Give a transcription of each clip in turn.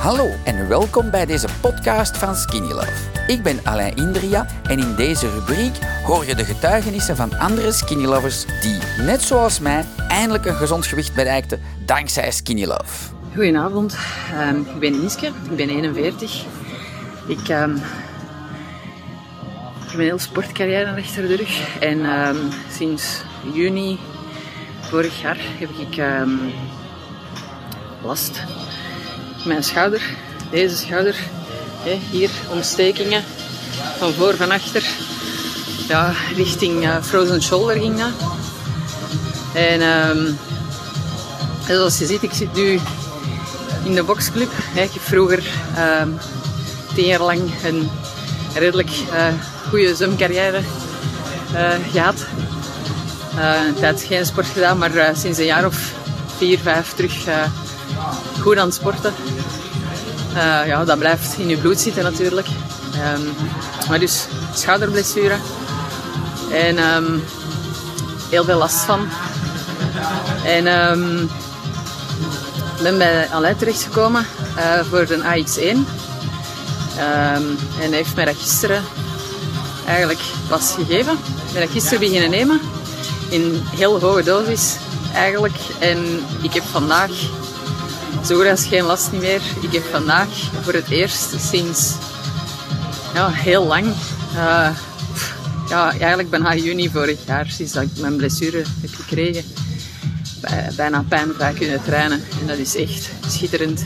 Hallo en welkom bij deze podcast van Skinny Love. Ik ben Alain Indria en in deze rubriek hoor je de getuigenissen van andere Skinny Lovers die, net zoals mij, eindelijk een gezond gewicht bereikten dankzij Skinny Love. Goedenavond, um, ik ben Niske, ik ben 41. Ik, um, ik heb een heel sportcarrière achter de rug en um, sinds juni vorig jaar heb ik last mijn schouder, deze schouder, hè, hier ontstekingen van voor, van achter. Ja, richting uh, frozen shoulder ging dat. En um, zoals je ziet, ik zit nu in de boxclub. Ik heb vroeger um, tien jaar lang een redelijk uh, goede zwemcarrière uh, gehad. Uh, tijd geen sport gedaan, maar sinds een jaar of vier, vijf terug goed aan het sporten. Uh, ja, dat blijft in je bloed zitten natuurlijk. Um, maar dus schouderblessure. En um, heel veel last van. En um, ben bij Alain terechtgekomen uh, voor een AX1. en hij heeft mij dat gisteren eigenlijk pas gegeven. Ik ben dat gisteren beginnen nemen. In heel hoge dosis eigenlijk. En ik heb vandaag zo goed als geen last niet meer. Ik heb vandaag voor het eerst sinds heel lang, uh, ja, eigenlijk bijna juni vorig jaar, sinds dat ik mijn blessure heb gekregen, bijna pijnvrij kunnen trainen. En dat is echt schitterend.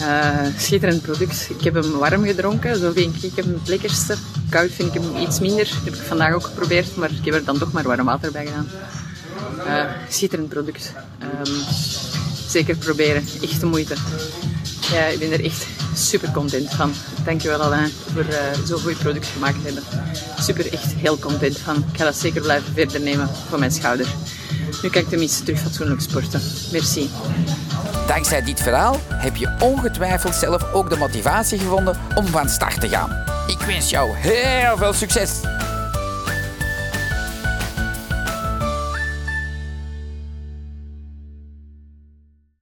Uh, schitterend product. Ik heb hem warm gedronken, zo vind ik hem het lekkerste. Koud vind ik hem iets minder. Dat heb ik vandaag ook geprobeerd, maar ik heb er dan toch maar warm water bij gedaan. Uh, schitterend product. Um, zeker proberen. Echt de moeite. Ja, ik ben er echt super content van. Dankjewel Alain voor uh, zo'n goed product gemaakt hebben. Super, echt heel content van. Ik ga dat zeker blijven verder nemen van mijn schouder. Nu kan ik tenminste terug fatsoenlijk sporten. Merci. Dankzij dit verhaal heb je ongetwijfeld zelf ook de motivatie gevonden om van start te gaan. Ik wens jou heel veel succes!